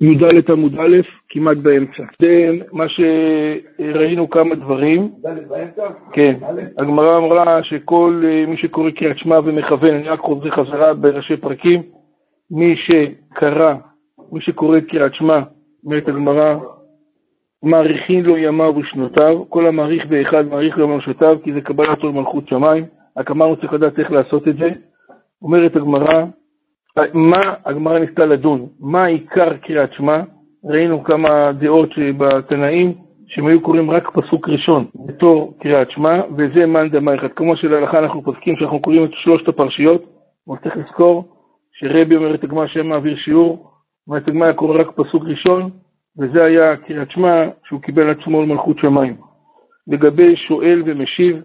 י"ד עמוד א', כמעט באמצע. זה מה שראינו כמה דברים. כן. הגמרא אמרה שכל אה, מי שקורא קריאת שמע ומכוון, אני רק חוזר חזרה בראשי פרקים, מי שקרא, מי שקורא קריאת שמע, אומרת הגמרא, מאריכין לו ימיו ושנותיו, כל המאריך באחד מאריך לו ימיו ושנותיו, כי זה קבלת עול מלכות שמיים. רק אמרנו צריך לדעת איך לעשות את זה. אומרת הגמרא, מה הגמרא ניסתה לדון? מה עיקר קריאת שמע? ראינו כמה דעות בתנאים שהם היו קוראים רק פסוק ראשון בתור קריאת שמע, וזה מאן דמא אחד. כמו שלהלכה אנחנו פוסקים שאנחנו קוראים את שלושת הפרשיות, אבל צריך לזכור שרבי אומר את הגמרא שם מעביר שיעור, אומרת הגמרא היה קורא רק פסוק ראשון, וזה היה קריאת שמע שהוא קיבל על עצמו למלכות שמיים. לגבי שואל ומשיב,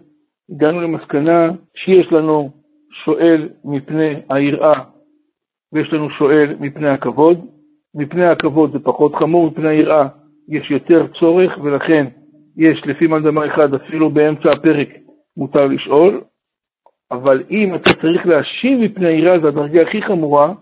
הגענו למסקנה שיש לנו שואל מפני היראה ויש לנו שואל מפני הכבוד. מפני הכבוד זה פחות חמור, מפני היראה יש יותר צורך, ולכן יש לפי מאן דאמר אחד, אפילו באמצע הפרק מותר לשאול, אבל אם אתה צריך להשיב מפני היראה, זו הדרגה הכי חמורה,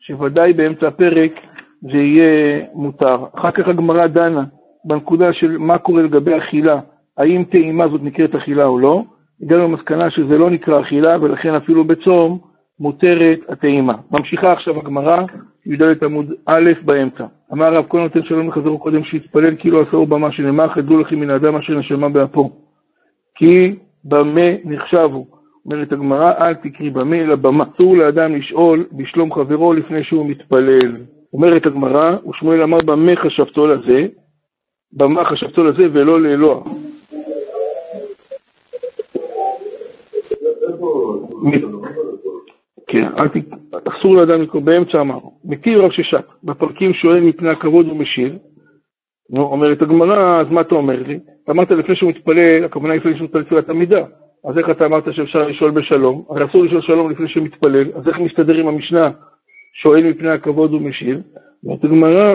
שוודאי באמצע הפרק זה יהיה מותר. אחר כך הגמרא דנה בנקודה של מה קורה לגבי אכילה, האם טעימה זאת נקראת אכילה או לא, הגענו למסקנה שזה לא נקרא אכילה, ולכן אפילו בצום מותרת הטעימה. ממשיכה עכשיו הגמרא, י"ד עמוד א' באמצע. אמר רב, כל נותן שלום לחזרו קודם שיתפלל כאילו עשהו במה שנאמר, חדלו לכם מן האדם אשר נשמה באפו. כי במה נחשבו. אומרת הגמרא, אל תקרי במה אלא במה. אסור לאדם לשאול בשלום חברו לפני שהוא מתפלל. אומרת הגמרא, ושמואל אמר במה חשבתו לזה, במה חשבתו לזה ולא לאלוה. כן, אסור לאדם לקרוא באמצע אמרנו. מכיר רב ששת, בפרקים שואל מפני הכבוד ומשיב. נו, אומרת הגמרא, אז מה אתה אומר לי? אמרת לפני שהוא מתפלל, הכוונה לפני שהוא מתפלל תפילת עמידה. אז איך אתה אמרת שאפשר לשאול בשלום? הרי אסור לשאול שלום לפני שהוא מתפלל, אז איך מסתדר עם המשנה שואל מפני הכבוד ומשיב? אומרת הגמרא,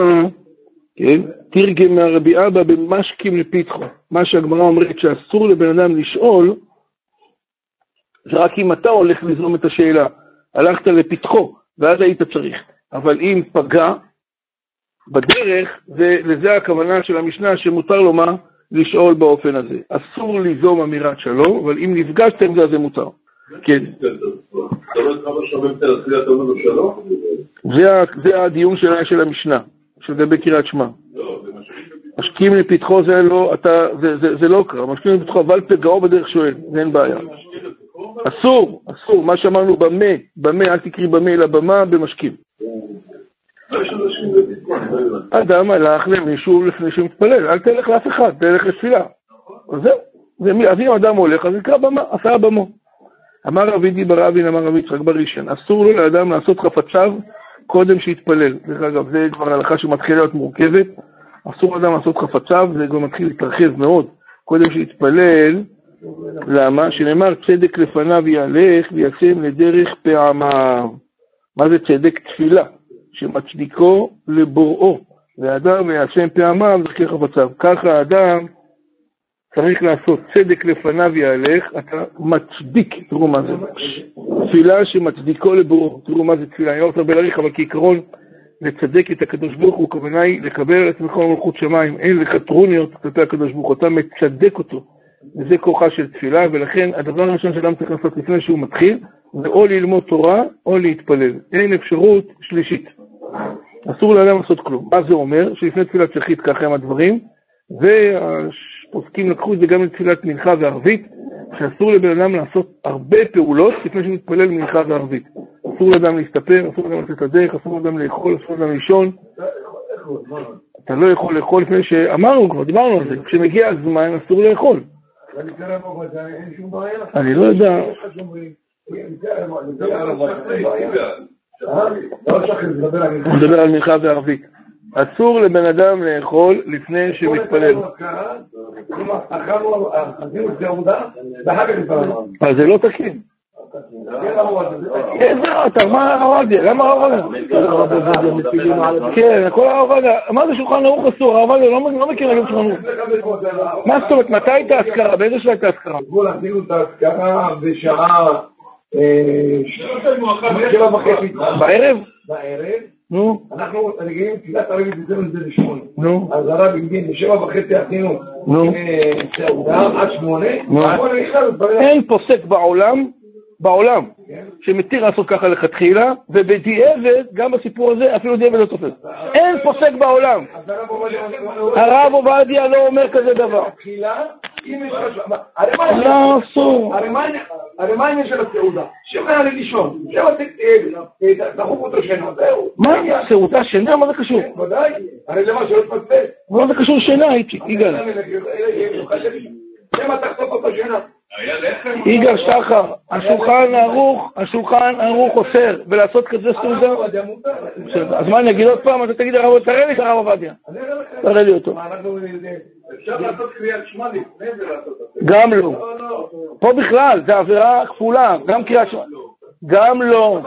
כן, תרגם מהרבי אבא במשקים לפתחו. מה שהגמרא אומרת שאסור לבן אדם לשאול, זה רק אם אתה הולך לזרום את השאלה. הלכת לפתחו, ואז היית צריך. אבל אם פגע בדרך, ולזה הכוונה של המשנה שמותר לו מה? לשאול באופן הזה. אסור ליזום אמירת שלום, אבל אם נפגשת עם זה, אז זה מותר. כן. זה הדיון של המשנה, שלגבי קריאת שמע. משקים לפתחו זה לא, אתה, זה, זה, זה לא קרה, משקים לפתחו, אבל פגעו בדרך שואל, זה אין בעיה. אסור, אסור, מה שאמרנו במה, במה, אל תקרי במה אלא במה, במשקים. אדם הלך למישהו לפני שהוא מתפלל, אל תלך לאף אחד, תלך לתפילה. זהו, אז אם אדם הולך, אז יקרא במה, עשה במו. אמר רבי די ברבין, אמר רבי יצחק בראשון, אסור לו לאדם לעשות חפציו קודם שיתפלל. דרך אגב, זה כבר הלכה שמתחילה להיות מורכבת. אסור לאדם לעשות חפציו, זה כבר מתחיל להתרחב מאוד. קודם שיתפלל, למה? שנאמר צדק לפניו יהלך וישם לדרך פעמיו. מה זה צדק? תפילה, שמצדיקו לבוראו, ואדם יעשם פעמיו זכי חפציו. ככה האדם צריך לעשות צדק לפניו יהלך, אתה מצדיק, תראו מה זה, תפילה שמצדיקו לבוראו, תראו מה זה תפילה, אני לא רוצה הרבה להאריך, אבל כעיקרון, לצדק את הקדוש ברוך הוא, הכוונה היא לקבל על עצמך מלכות שמיים, אין לך טרוניות כלפי הקדוש ברוך הוא, אתה מצדק אותו. וזה כוחה של תפילה, ולכן הדבר הראשון שאדם צריך לעשות לפני שהוא מתחיל, זה או ללמוד תורה או להתפלל. אין אפשרות שלישית. אסור לאדם לעשות כלום. מה זה אומר? שלפני תפילת שחית ככה הם הדברים, והפוסקים לקחו את זה גם לתפילת מנחה וערבית, שאסור לבן אדם לעשות הרבה פעולות לפני שמתפלל מנחה וערבית. אסור לאדם להסתפר, אסור לאדם לצאת לדרך, אסור לאדם לאכול, אסור לאדם לישון. אתה לא יכול לאכול לפני שאמרנו כבר, דיברנו על זה, כשמגיע הזמן אסור לאכול. אני לא יודע. הוא מדבר על מנחה וערבית. אסור לבן אדם לאכול לפני שמתפלל. אז זה לא תקין. איזה אתה, מה הרב עובדיה? למה הרב עובדיה? כן, כל הרב עובדיה, מה זה שולחן ערוך אסור? הרב עובדיה לא מכיר להגיד שולחן ערוך. מה זאת אומרת, מתי הייתה אזכרה? באיזה שעה הייתה אזכרה? בואו עשינו את האזכרה בשעה שבע וחצי. בערב? בערב. נו, אנחנו רגילים תפילת ערבית אצלנו זה לשמונה. נו, אז הרב הגדיל בשבע וחצי עשינו נו. עד שמונה. אין פוסק בעולם, בעולם, כן. שמתיר לעשות ככה לכתחילה, ובדיעבד, גם בסיפור הזה, אפילו דיעבד לא תופס. אין פוסק בעולם. הרב עובדיה לא אומר כזה דבר. מה? לא, אסור. הרי מה העניין- מה של הסעודה? שבע לי לישון, שבע ת- תחוף אותו שינה, זהו. מה, סעודה שינה? מה זה קשור? ודאי, הרי למה שלא תפספס. מה זה קשור שינה? יגאל. שמא תחשוף אותו שינה. יגאל שחר, השולחן ערוך, השולחן ערוך אוסר, ולעשות כזה סעודה. מותר. בסדר, אז מה אני אגיד עוד פעם? אתה תגיד הרב, תראה לי את הרב עובדיה. תראה לי אותו. מה, אנחנו- אפשר לעשות קריאת שמע לפני זה לעשות את זה. גם לא. לא, לא. פה בכלל, זה עבירה כפולה, גם קריאת שמע. גם לא.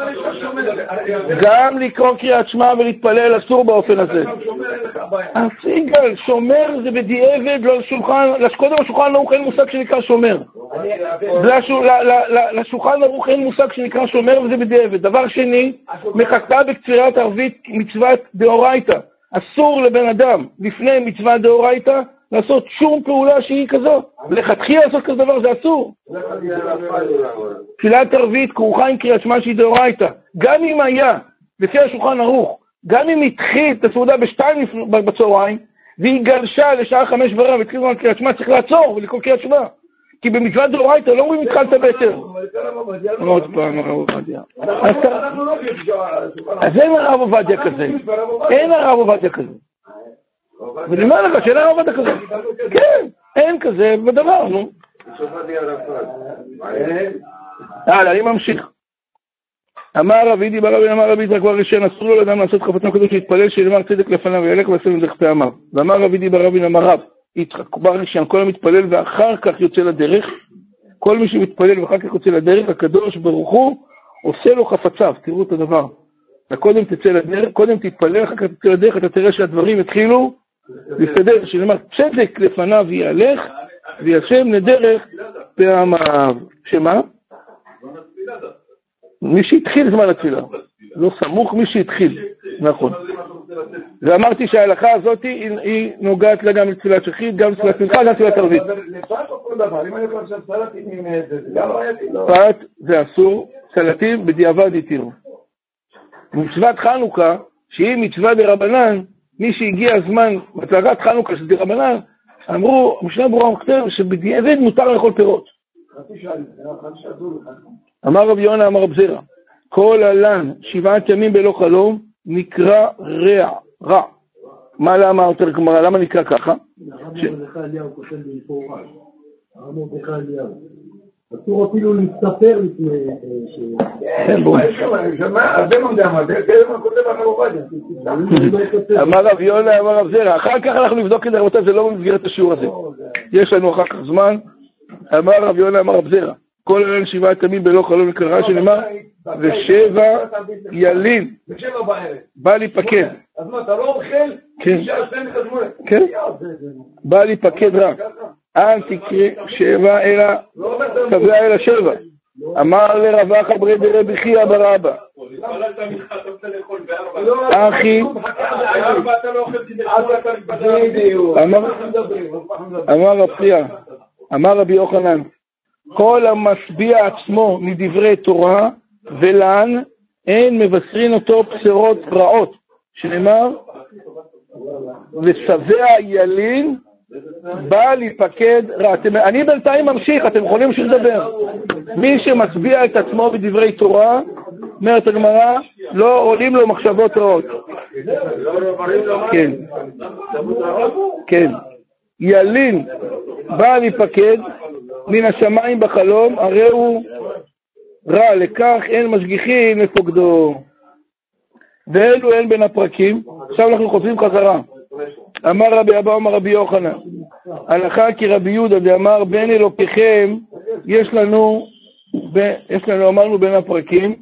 גם לקרוא קריאת שמע ולהתפלל אסור באופן הזה. אתה שומר, זה בדיעבד, לא לשולחן, קודם לשולחן ערוך אין מושג שנקרא שומר. לשולחן ערוך אין מושג שנקרא שומר וזה בדיעבד. דבר שני, מחקתה בקצירת ערבית מצוות דאורייתא. אסור לבן אדם לפני מצווה דאורייתא לעשות שום פעולה שהיא כזו. לכתחילה לעשות כזה דבר זה אסור. תפילת ערבית כרוכה עם קריאת שמע שהיא דאורייתא. גם אם היה, לפי השולחן ערוך, גם אם התחיל את הסעודה בשתיים בצהריים, והיא גלשה לשעה חמש ורבע והתחיל על קריאת שמע, צריך לעצור ולקרוא קריאת שמע. כי במצוות דאורייתא לא אומרים התחלת בעשר. עוד פעם הרב עובדיה. אז לא אז אין הרב עובדיה כזה. אין הרב עובדיה כזה. ואני אומר לך שאין הרב עובדיה כזה. כן, אין כזה בדבר, נו. הלאה, אני ממשיך. אמר רבי דיבר רבי אמר רבי יצחק כבר ראשון אסור לו לאדם לעשות חפצם קדוש להתפלל שיאמר צדק לפניו וילך ועשה מדרך פעמיו. ואמר רבי דיבר רבי אמר רב יצחק בר ראשון כל המתפלל ואחר כך יוצא לדרך כל מי שמתפלל ואחר כך יוצא לדרך הקדוש ברוך הוא עושה לו חפציו תראו את הדבר. אתה קודם תצא לדרך, קודם תתפלל, אחר כך תצא לדרך, אתה תראה שהדברים יתחילו להסתדר, שנאמר צדק לפניו יהלך וישם לדרך פעמיו. שמה? מי שהתחיל זמן התפילה. לא סמוך מי שהתחיל, נכון. ואמרתי שההלכה הזאת היא, נוגעת לה גם לתפילת שחית, גם לתפילת מנחה, גם לתפילת ערבית. פרט זה אסור, סלטים בדיעבד התירו. מצוות חנוכה, שהיא מצווה דרבנן, מי שהגיע הזמן, בהצגת חנוכה של דרבנן, אמרו, משנה ברורה כותב שבדיעבד מותר לאכול פירות. אמר רבי יונה, אמר רב זרע, כל הלן שבעת ימים בלא חלום נקרא רע, רע. מה למה יותר גמרא, למה נקרא ככה? הרב מרדכי אליהו כותב במפורש, הרב מרדכי אליהו. אסור אפילו להסתפר לפני אה, ש... כן, הרבה מאוד מה כותב הרב עובדיה. אמר רב יונה, אמר רב זרע, אחר כך אנחנו נבדוק את זה, רבותיי, זה לא במסגרת השיעור הזה. יש לנו אחר כך זמן. אמר רב יונה, אמר רב זרע, כל הלילה שבעת ימים בלא חלום נקרא רע, שנאמר, ושבע ילין, בשבע בערב. בא להיפקד, אז מה, אתה לא אוכל? כן. כן, בא להיפקד רע. אל תקרא שבע אלא לא שבע אלא שבע. אמר לרב אחא ברי דרבי חייא בר אבא, לא, אחי. אמר-. אמר רבי יוחנן, כל המשביע עצמו מדברי תורה ולן, אין מבשרין אותו בשורות רעות, שנאמר, ושבע ילין בא להיפקד אני בינתיים ממשיך, אתם יכולים להמשיך לדבר. מי שמשביע את עצמו בדברי תורה, אומרת הגמרא, לא עולים לו מחשבות רעות. כן. כן. ילין בא להיפקד מן השמיים בחלום, הרי הוא רע, לכך אין משגיחים לפוקדו. ואלו הן בין הפרקים. עכשיו אנחנו חוזרים חזרה. אמר רבי אבא, אמר רבי יוחנן, הלכה כי רבי יהודה דאמר בין אלוקיכם, יש לנו, ב- יש לנו, אמרנו בין הפרקים,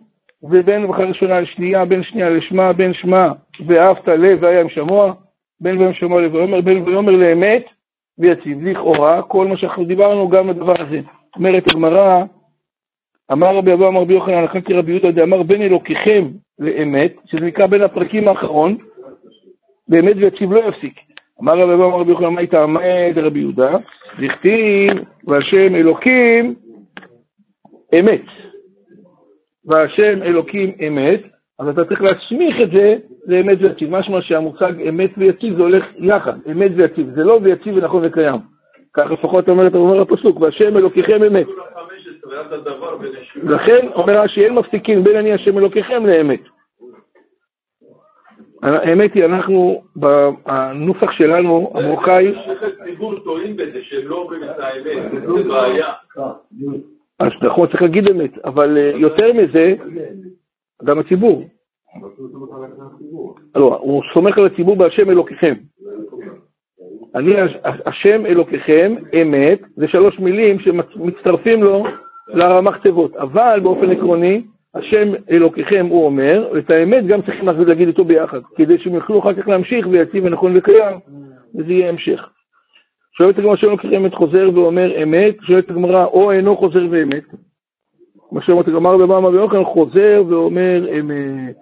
ובין ברכה ראשונה לשנייה, בין שנייה לשמה, בין שמה ואהבת לב והיה עם שמוע, בין וים שמוע לב ויאמר, בין ויאמר לאמת ויציב. לכאורה, כל מה שאנחנו דיברנו גם לדבר הזה. אומרת הגמרא, אמר רבי אבא, אמר רבי יוחנן, הלכה כי רבי יהודה דאמר בין אלוקיכם, לאמת, שזה נקרא בין הפרקים האחרון, באמת ויציב לא יפסיק. אמר רבי אברהם רבי יוחנן, מה הייתה עמד רבי יהודה? דכתיב, והשם אלוקים אמת. והשם אלוקים אמת, אז אתה צריך להסמיך את זה לאמת ויציב. משמע שהמושג אמת ויציב זה הולך יחד, אמת ויציב. זה לא ויציב ונכון וקיים. כך לפחות אומרת, אומר הפסוק, והשם אלוקיכם אמת. לכן אומר רש"י, אין מפסיקים בין אני השם אלוקיכם לאמת. האמת היא, אנחנו, בנוסח שלנו, המרוקאי... ציבור טועים בזה, שהם לא אומרים את האמת, זה בעיה. אז נכון, צריך להגיד אמת, אבל אה, יותר מזה, גם הציבור. לא, הוא סומך על הציבור בהשם אלוקיכם. אני השם אלוקיכם, אמת, זה שלוש מילים שמצטרפים לו לרמ"ח תיבות, אבל באופן עקרוני, השם אלוקיכם הוא אומר, ואת האמת גם צריכים להגיד איתו ביחד, כדי שהם יוכלו אחר כך להמשיך ויציב ונכון וקיים, וזה יהיה המשך. שואלת הגמרא שם אלוקיכם אמת חוזר ואומר אמת, שואלת הגמרא או אינו חוזר ואמת. מה שאומרת הגמרא בבא אמר יוחנן חוזר ואומר אמת.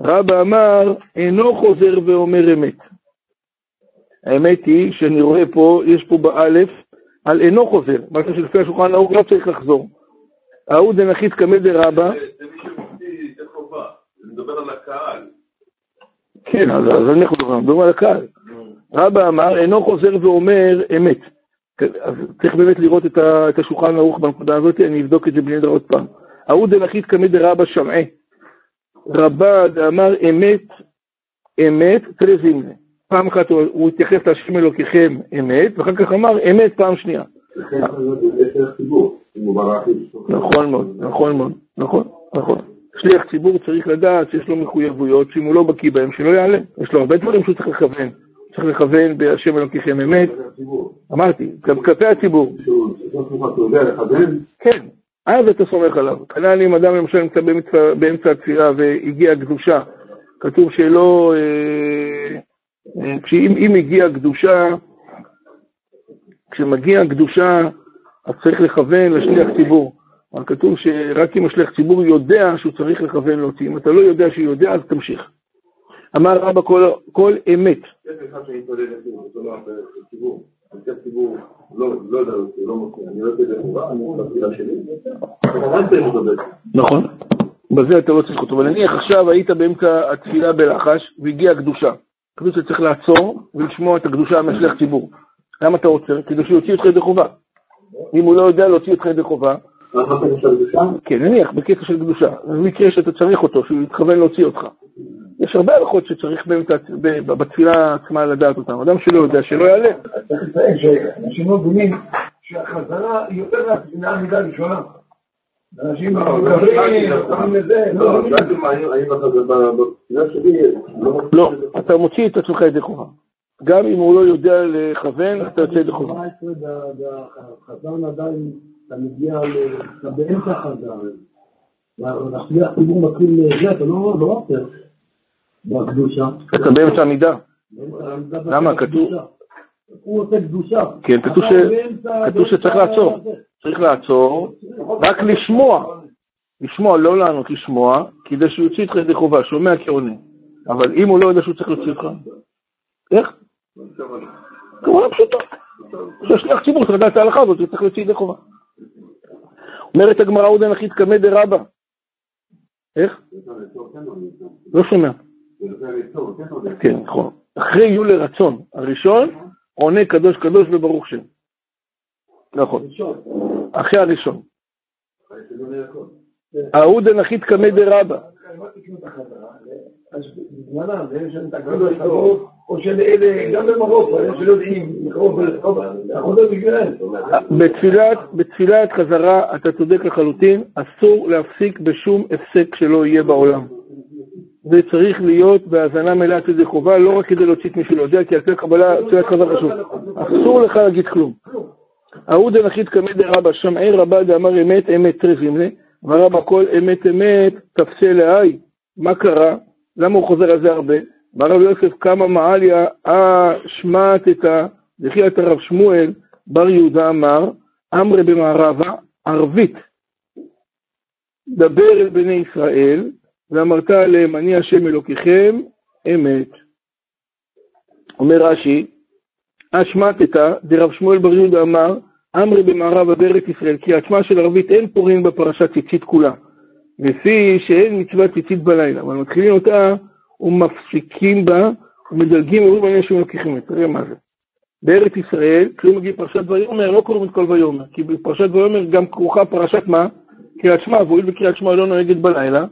רבא אמר אינו חוזר ואומר אמת. האמת היא שאני רואה פה, יש פה באלף, על אינו חוזר, משהו שלפי השולחן הערוך לא צריך לחזור. ההוא דנחית קמא דרבא. זה מי שמוציא את חובה, זה מדבר על הקהל. כן, אז אנחנו מדברים? על הקהל. רבא אמר, אינו חוזר ואומר אמת. אז צריך באמת לראות את השולחן ערוך בנקודה הזאת, אני אבדוק את זה בלי נדר עוד פעם. ההוא דנחית קמא דרבא שמעה. רבא דאמר אמת, אמת, תלזימנה. פעם אחת הוא התייחס להשם אלוקיכם אמת, ואחר כך אמר אמת פעם שנייה. נכון מאוד, נכון מאוד, נכון, נכון. שליח ציבור צריך לדעת שיש לו מחויבויות, שאם הוא לא בקיא בהם, שלא יעלה. יש לו הרבה דברים שהוא צריך לכוון. צריך לכוון בהשם אלוקיכם אמת. אמרתי, גם כלפי הציבור. כן, אז אתה סומך עליו. כנ"ל אם אדם למשל נמצא באמצע התפילה והגיעה קדושה, כתוב שלא... אה, אה, אם הגיעה קדושה, כשמגיעה קדושה, אז צריך לכוון לשליח ציבור. אבל כתוב שרק אם השליח ציבור יודע שהוא צריך לכוון להוציא. אם אתה לא יודע שהוא יודע, אז תמשיך. אמר רבא כל, כל אמת. נכון, בזה אתה לא צריך אותו. אבל נניח עכשיו היית באמצע התפילה בלחש והגיעה קדושה. כתוב שצריך לעצור ולשמוע את הקדושה מהשליח ציבור. למה אתה עוצר? כדי שהוא יוציא אותך ידי חובה. אם הוא לא יודע להוציא אותך ידי חובה, כן, נניח, בקטע של קדושה. במקרה שאתה צריך אותו, שהוא יתכוון להוציא אותך. יש הרבה הלכות שצריך בתפילה עצמה לדעת אותן. אדם שלא יודע, שלא יעלה. צריך לציין שאנשים לא מבינים שהחזרה היא יותר מהמידה הראשונה. אנשים לא, לא, אתה מוציא את עצמך ידי חובה. גם אם הוא לא יודע לכוון, אתה יוצא ידי חובה. חזרנו עדיין, אתה מגיע, אתה באמצע חזר. והשליח ציבור מתחיל זה, אתה לא עוצר. בקדושה. אתה באמצע המידה. למה? כתוב... הוא עושה קדושה. כן, כתוב שצריך לעצור. צריך לעצור, רק לשמוע. לשמוע, לא לענות, לשמוע, כדי שהוא יוציא אותך ידי חובה, שומע כעונה. אבל אם הוא לא יודע שהוא צריך להוציא אותך, איך? כמובן פשוטה. כשהשליח ציבור צריך לדעת את ההלכה הזאת, הוא צריך להוציא ידי חובה. אומרת הגמרא עודן אחי תקמא דרבא. איך? לא שומע. כן, נכון. אחרי יהיו לרצון. הראשון עונה קדוש קדוש וברוך שם. נכון. אחרי הראשון. ההוא דנחית קמא דרבא. או של אלה, גם במרוקו, אלה שלא יודעים בשבילם. בתפילת חזרה, אתה צודק לחלוטין, אסור להפסיק בשום הפסק שלא יהיה בעולם. זה צריך להיות בהאזנה מלאה ידי חובה, לא רק כדי להוציא את מי שלא יודע, כי על קבלה, תפילת חזרה חשוב. אסור לך להגיד כלום. ההוא דנחית קמא דרבא, שמעי רבא דאמר אמת אמת טרפים זה, ורבא כל אמת אמת תפסה להי. מה קרה? למה הוא חוזר על זה הרבה? ברב יוסף קמא מעליה, אה שמעתתא, את הרב שמואל, בר יהודה אמר, אמרי במערבה, ערבית. דבר אל בני ישראל, ואמרת עליהם, אני השם אלוקיכם, אמת. אומר רש"י, אשמטת, דרב שמואל בר יהודה אמר, אמרי במערב עד ארץ ישראל, כי עצמה של ערבית אין פורין בפרשת ציצית כולה, לפי שאין מצוות ציצית בלילה, אבל מתחילים אותה ומפסיקים בה ומדלגים ואומרים אני השם אלוקיכם, תראה מה זה. בארץ ישראל, כשהוא מגיע פרשת ויאמר, לא קוראים את כל ויאמר, כי בפרשת ויאמר גם כרוכה פרשת מה? קריאת שמע, והואיל בקריאת שמע לא נוהגת בלילה,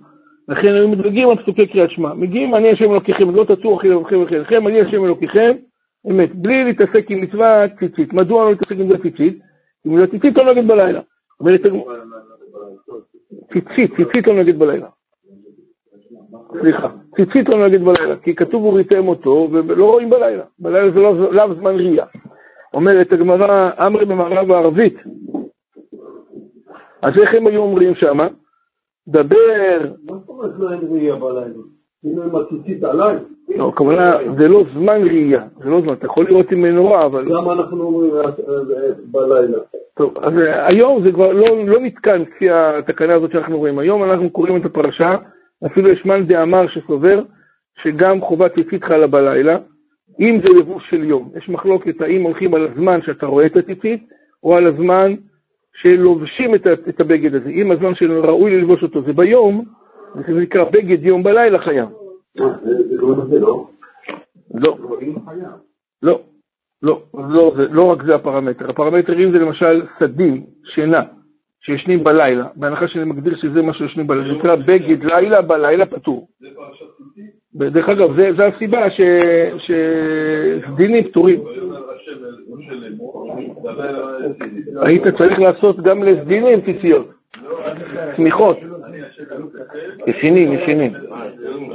לכן היו מדלגים על פסוקי קריאת שמע. מגיעים אני השם אלוקיכם, לא תצאו אחי לבכם וחילכם, אני השם אלוקיכם, אמת, בלי להתעסק עם מצווה ציצית. מדוע לא להתעסק עם מצווה ציצית? עם מצווה ציצית לא נגד בלילה. ציצית, ציצית לא נגד בלילה. סליחה, ציצית לא נגד בלילה, כי כתוב וריתם אותו ולא רואים בלילה. בלילה זה לא, לאו זמן ראייה. אומרת הגמרא, אמרי במערב הערבית. אז איך הם היו אומרים שמה? דבר... מה זאת אומרת לא אין ראייה בלילה? הנה עם הציצית עליי. לא, הכוונה, זה לא זמן ראייה, זה לא זמן, אתה יכול לראות עם מנורה, אבל... למה אנחנו אומרים אה, אה, בלילה? טוב, אז אה, היום זה כבר לא, לא נתקן כפי התקנה הזאת שאנחנו רואים. היום אנחנו קוראים את הפרשה, אפילו יש מאן דאמר שסובר שגם חובת ציצית חלה בלילה, אם זה לבוש של יום. יש מחלוקת האם הולכים על הזמן שאתה רואה את הציצית, או על הזמן שלובשים את, את הבגד הזה. אם הזמן שראוי ללבוש אותו זה ביום, זה נקרא בגד יום בלילה חייב. לא. לא. לא. לא, לא, זה, לא רק זה הפרמטר. הפרמטרים זה למשל סדים, שינה, שישנים בלילה, בהנחה שאני מגדיר שזה מה שישנים בלילה, זה נקרא בגד לילה, בלילה פטור. דרך אגב, זה, זה הסיבה ש, שסדינים פטורים. היית צריך לעשות גם לסדינים ציציות, צמיחות. ישנים, ישנים.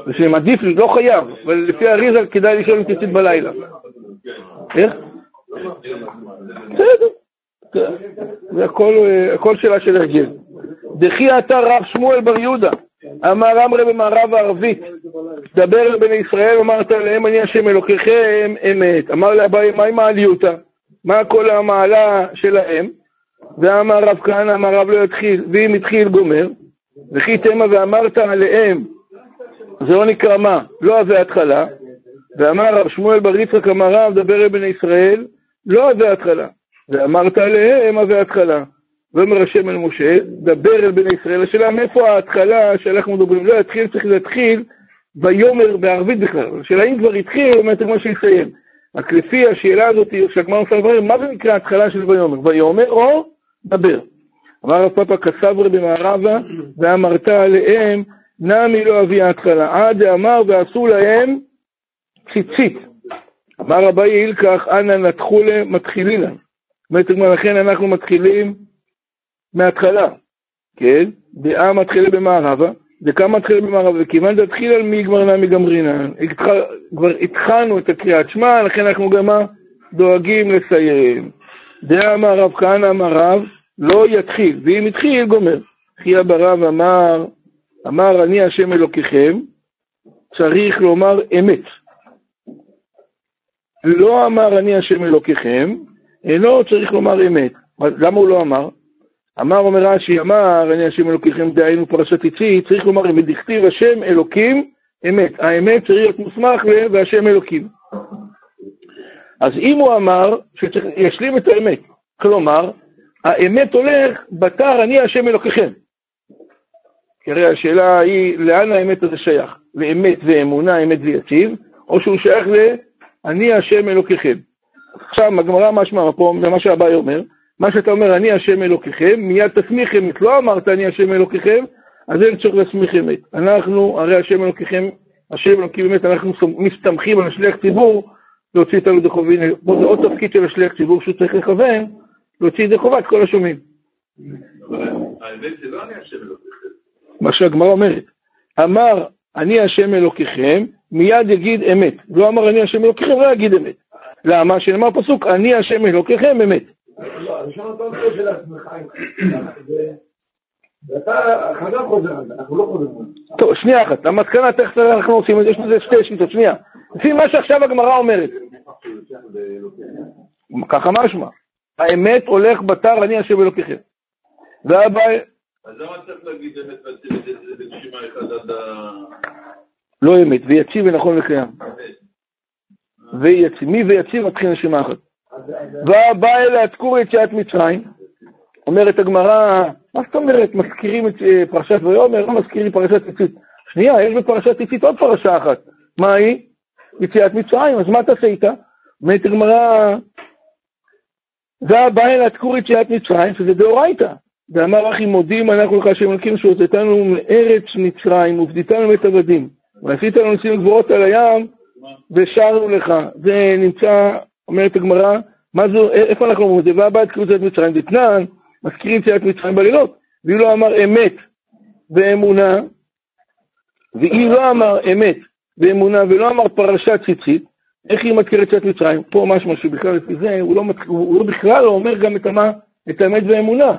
ישנים, עדיף, לא חייב, אבל לפי האריזה כדאי לשאול אם ציצית בלילה. איך? בסדר. זה הכל שאלה של הרגל. דחי אתה רב שמואל בר יהודה, אמר אמרי במערב הערבית, דבר אל בני ישראל, אמרת להם אני השם אלוקיכם אמת. אמר לאביי, מה עם העליותה? מה כל המעלה שלהם? ואמר רב כהנא, אמר רב לא יתחיל, ואם התחיל גומר, וכי תמה ואמרת עליהם, זה לא נקרא מה, לא זה התחלה, ואמר רב שמואל בר יצחק אמר רב, דבר אל בני ישראל, לא זה התחלה, ואמרת עליהם, זה התחלה. ואומר השם אל משה, דבר אל בני ישראל. השאלה מאיפה ההתחלה שאנחנו מדברים, לא יתחיל, צריך להתחיל ויאמר בערבית בכלל. השאלה אם כבר התחיל, אומרת כמו שיסיים. רק לפי השאלה הזאת שהגמרא עושה לברר, מה זה נקרא התחלה של ויאמר? ויאמר או דבר. אמר רב פאפא כסברי במערבה, ואמרת עליהם, נמי לא אבי ההתחלה. עד דאמר ועשו להם ציצית. אמר רבי אילקח, אנא נתחו להם, מתחילינן. אומרת לכן אנחנו מתחילים מההתחלה, כן? דעה מתחילה במערבה, דקה מתחילה במערבה, וכיוון דתחיל על מי גמרנה מגמרינן. כבר התחלנו את הקריאת שמע, לכן אנחנו גם דואגים לסיים. דעה אמר רב כהנא אמר רב, לא יתחיל, ואם התחיל, גומר. חייא ברב אמר, אמר אני השם אלוקיכם, צריך לומר אמת. לא אמר אני השם אלוקיכם, אינו צריך לומר אמת. למה הוא לא אמר? אמר אומר רש"י, אמר אני השם אלוקיכם דהיינו פרשת ציצית, צריך לומר אמת, דכתיב השם אלוקים אמת. האמת צריך להיות מוסמך ל... והשם אלוקים. אז אם הוא אמר שצריך להשלים את האמת, כלומר, האמת הולך בתר אני השם אלוקיכם. כי הרי השאלה היא, לאן האמת הזה שייך? לאמת ואמונה, אמת ויציב, או שהוא שייך ל... אני השם אלוקיכם. עכשיו, הגמרא משמע פה, ומה שהבאי אומר, מה שאתה אומר, אני השם אלוקיכם, מיד תסמיך אמת. לא אמרת אני השם אלוקיכם, אז אין צורך להסמיך אמת. אנחנו, הרי השם אלוקיכם, השם אלוקים באמת, אנחנו מסתמכים על השליח ציבור להוציא את ידי חובין. פה זה עוד תפקיד של השליח ציבור שהוא צריך לכוון, להוציא את זה חובת כל השומעים. האמת זה לא אני השם אלוקיכם. מה שהגמרא אומרת, אמר אני השם אלוקיכם, מיד יגיד אמת. לא אמר אני השם אלוקיכם, לא יגיד אמת. למה? שנאמר פסוק, אני השם אלוקיכם אמת. לא, אני שואל אותו של עצמך, ואתה חזר חוזר על זה, אנחנו לא חוזרים על זה. טוב, שנייה אחת, המסקנה תכף אנחנו עושים, יש לזה שתי שיטות, שנייה. לפי מה שעכשיו הגמרא אומרת. ככה משמע. האמת הולך בתר אני השם אלוקיכם. אז למה צריך להגיד אמת בנשימה אחד עד ה... לא אמת, ויציב ונכון וקיים. ויציב, מי ויציב מתחיל נשימה אחת. ובא אל התקור יציאת מצרים, אומרת הגמרא, מה זאת אומרת, מזכירים את אה, פרשת ויאמר, לא מזכירים פרשת ציצית. שנייה, יש בפרשת ציצית עוד פרשה אחת. מה היא? יציאת מצרים, אז מה תעשה איתה? אומרת הגמרא, והבא אל התקור יציאת מצרים, שזה דאורייתא. ואמר אחי מודים אנחנו לך השם אלוקים שהוצאתנו מארץ מצרים ובדיתנו מבית עבדים ועשית לנו ניסים גבוהות על הים ושרנו לך. זה נמצא, אומרת הגמרא, מה זה, איפה אנחנו אומרים את זה? והבא את קבוצת מצרים דתנן, מזכירים יציאת מצרים בלילות. ואם לא אמר אמת ואמונה, ואם לא אמר אמת ואמונה ולא אמר פרשת ציצית, איך היא מזכירת יציאת מצרים? פה משמע שבכלל לפי זה, הוא, לא, הוא בכלל לא אומר גם את, המה, את האמת והאמונה.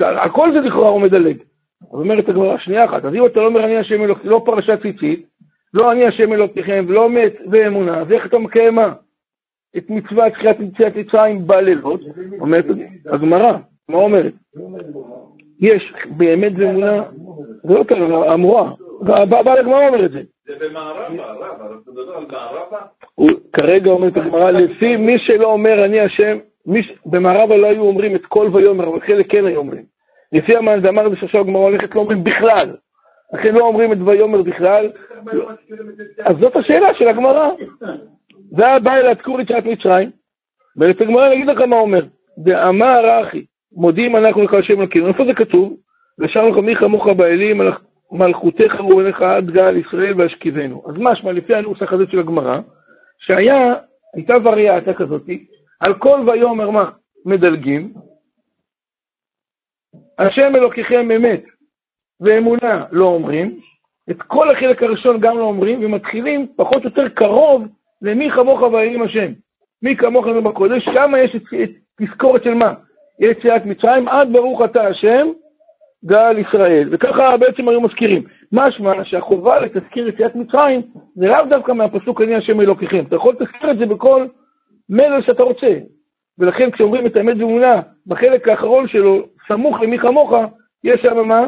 הכל זה לכאורה הוא מדלג. אז אומרת הגמרא, שנייה אחת, אז אם אתה לא אומר אני השם אלוקים, לא פרשת ציצית, לא אני השם אלוקיכם, ולא מת ואמונה, אז איך אתה מקיים מה? את מצוות תחילת יציאת מצרים בלילות, אומרת הגמרא, מה אומרת? יש באמת ואמונה, זה לא ככה, אמורה, בעל הגמרא אומר את זה. זה במערבה, הרב, אתה מדבר על מערבה? כרגע אומרת הגמרא, לפי מי שלא אומר אני השם, במערבה לא היו אומרים את כל ויאמר, אבל חלק כן היו אומרים. לפי המאזמר זה שעכשיו הגמרא הולכת לא אומרים בכלל. לכן לא אומרים את ויאמר בכלל. אז זאת השאלה של הגמרא. זה הבא אל התקור יציאת מצרים, ואת הגמרא אני אגיד לך מה אומר. דאמר אחי, מודים אנחנו לך השם אלוקינו. איפה זה כתוב? ושם לך מי כמוך באלים, מלכותך רואיך עד גל ישראל והשכיבנו. אז משמע, לפי הנוסח הזה של הגמרא, שהיה, הייתה וריאציה כזאתי, על כל ויאמר מה? מדלגים. השם אלוקיכם אמת ואמונה לא אומרים, את כל החלק הראשון גם לא אומרים, ומתחילים פחות או יותר קרוב למי כמוך ואלים השם. מי כמוך בקודש, שם יש את, תזכורת של מה? יציאת מצרים, עד ברוך אתה השם, גל ישראל. וככה בעצם היו מזכירים. משמע שהחובה לתזכיר יציאת מצרים זה לאו דווקא מהפסוק אני השם אלוקיכם. אתה יכול לתזכיר את זה בכל מלל שאתה רוצה. ולכן כשאומרים את האמת באמונה, בחלק האחרון שלו, סמוך למי כמוך, יש שם מה?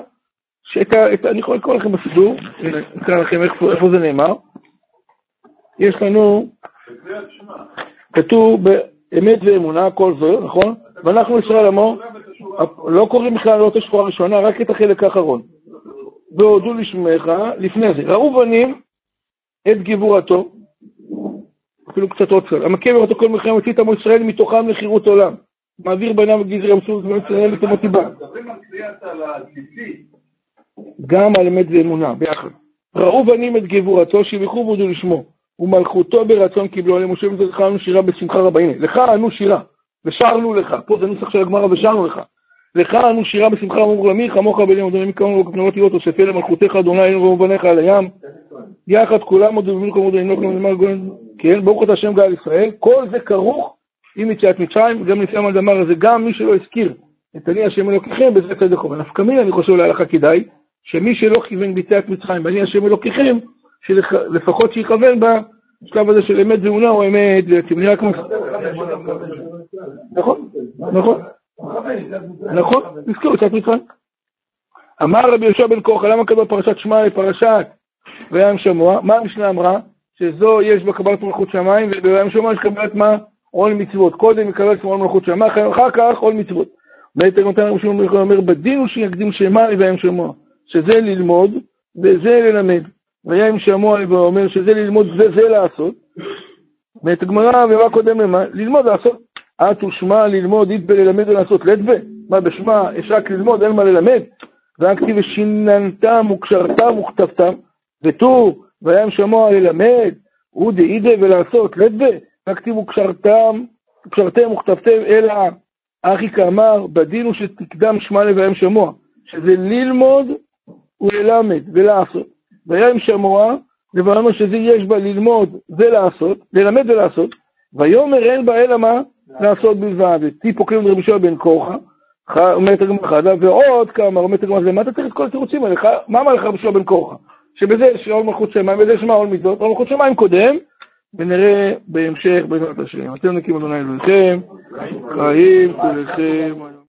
שאת ה... את, אני יכול לקרוא לכם בסידור, אקרא לכם איפה, איפה זה נאמר. יש לנו, כתוב באמת ואמונה, כל זה, נכון? ואנחנו ישראל עמו, לא קוראים בכלל לא את השבועה הראשונה, רק את החלק האחרון. והודו לשמך, לפני זה, ראו בנים את גבורתו, אפילו קצת עוד קצת. המכה בראתו כל מלחמה הוציא את עמו ישראל מתוכם לחירות עולם. מעביר בניו וגזרי המסורת ובני ישראל לתמות טיבה. גם על אמת ואמונה, ביחד. ראו בנים את גבורתו, שיבחו ועודו לשמו. ומלכותו ברצון קיבלו עליהם, משה לך ענו שירה בשמחה רבה. הנה, לך ענו שירה, ושרנו לך. פה זה נוסח של הגמרא, ושרנו לך. לך ענו שירה בשמחה רבה למי כמוך בלים, אדוני כמונו וכפנויות תהיות, אוספי למלכותך, אדוני אלוהינו ובניך על הים. יחד כולם עוד ובמין כמוד אינו כמוד גויין. כן, ברוך אתה השם גאל ישראל, כל זה כרוך עם יציאת מצרים, גם לפי המדמר הזה, גם מי שלא הזכיר את אני השם אלוקיכם, בזה צדק אומר. נפקא מינה, אני חושב להלכה כדאי, שמי שלא כיוון ביציאת מצרים, ואני השם אלוקיכם, שלפחות שיכוון בשלב הזה של אמת זהונה או אמת, ואתם נראה כמו... נכון, נכון, נכון, נזכרו יציאת מצרים. אמר רבי יהושע בן כורחה, למה כתוב פרשת שמע לפרשת וים שמוע? מה המשנה אמרה? שזו יש בה קבלת מלכות שמיים, ובים שמוע יש קבלת מה? עול מצוות. קודם יקבל שמוע מלכות שמיים, אחר כך עול מצוות. בעת הגמתן רבי שמעון אומר, בדין הוא שיקדים שמע וים שמוע, שזה ללמוד וזה ללמד. וים שמוע ואומר שזה ללמוד וזה לעשות. ואת הגמרא, ומה קודם למה? ללמוד לעשות. את ושמע ללמוד, איתבה ללמד ולעשות. לדבה. מה בשמע יש רק ללמוד, אין מה ללמד. כתיב ושיננתם וקשרתם וכתבתם, ותו וים שמוע ללמד, אודי אידה ולעשות, לדבה, רק כתיבו קשרתם, קשרתם וכתבתם, אלא אחי כאמר, בדין הוא שתקדם שמע לווים שמוע, שזה ללמוד וללמד ולעשות. וים שמוע, דבר שזה יש בה ללמוד ולעשות, ללמד ולעשות, ויאמר אין בה אלא מה? לעשות בלבד. כאילו רבי שועה בן כורחה, אומרת הגמרא חדה, ועוד כמה, אומרת הגמרא, למה אתה צריך את כל התירוצים האלה? מה אמר לך רבי שועה בן כורחה? שבזה יש עול מלכות שמיים, בזה יש מה עול מצוות, עול מלכות שמיים קודם, ונראה בהמשך בעזרת השם. אתם נקים אדוני אלוהיכם, חיים כולכם.